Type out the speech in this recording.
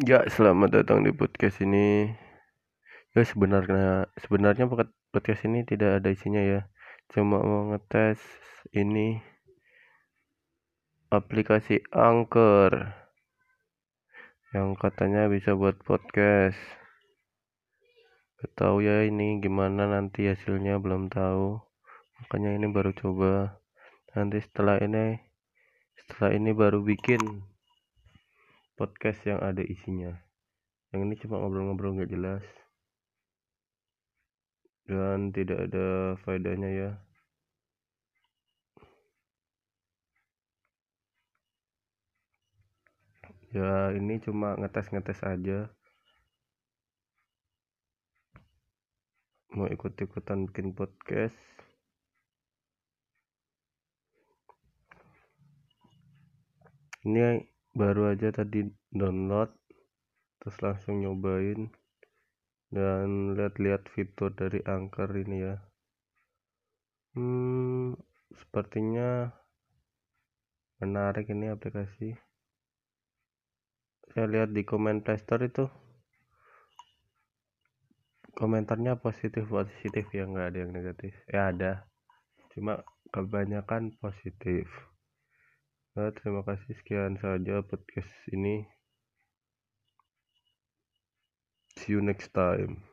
Ya, selamat datang di podcast ini. Ya, sebenarnya sebenarnya podcast ini tidak ada isinya ya. Cuma mau ngetes ini aplikasi Anchor yang katanya bisa buat podcast. Gak ya ini gimana nanti hasilnya belum tahu. Makanya ini baru coba. Nanti setelah ini setelah ini baru bikin podcast yang ada isinya. Yang ini cuma ngobrol-ngobrol nggak jelas. Dan tidak ada faedahnya ya. Ya ini cuma ngetes-ngetes aja. Mau ikut-ikutan bikin podcast. Ini baru aja tadi download terus langsung nyobain dan lihat-lihat fitur dari angker ini ya. Hmm, sepertinya menarik ini aplikasi. Saya lihat di komen playstore itu komentarnya positif positif ya nggak ada yang negatif. Ya ada cuma kebanyakan positif Nah, terima kasih sekian saja podcast ini. See you next time.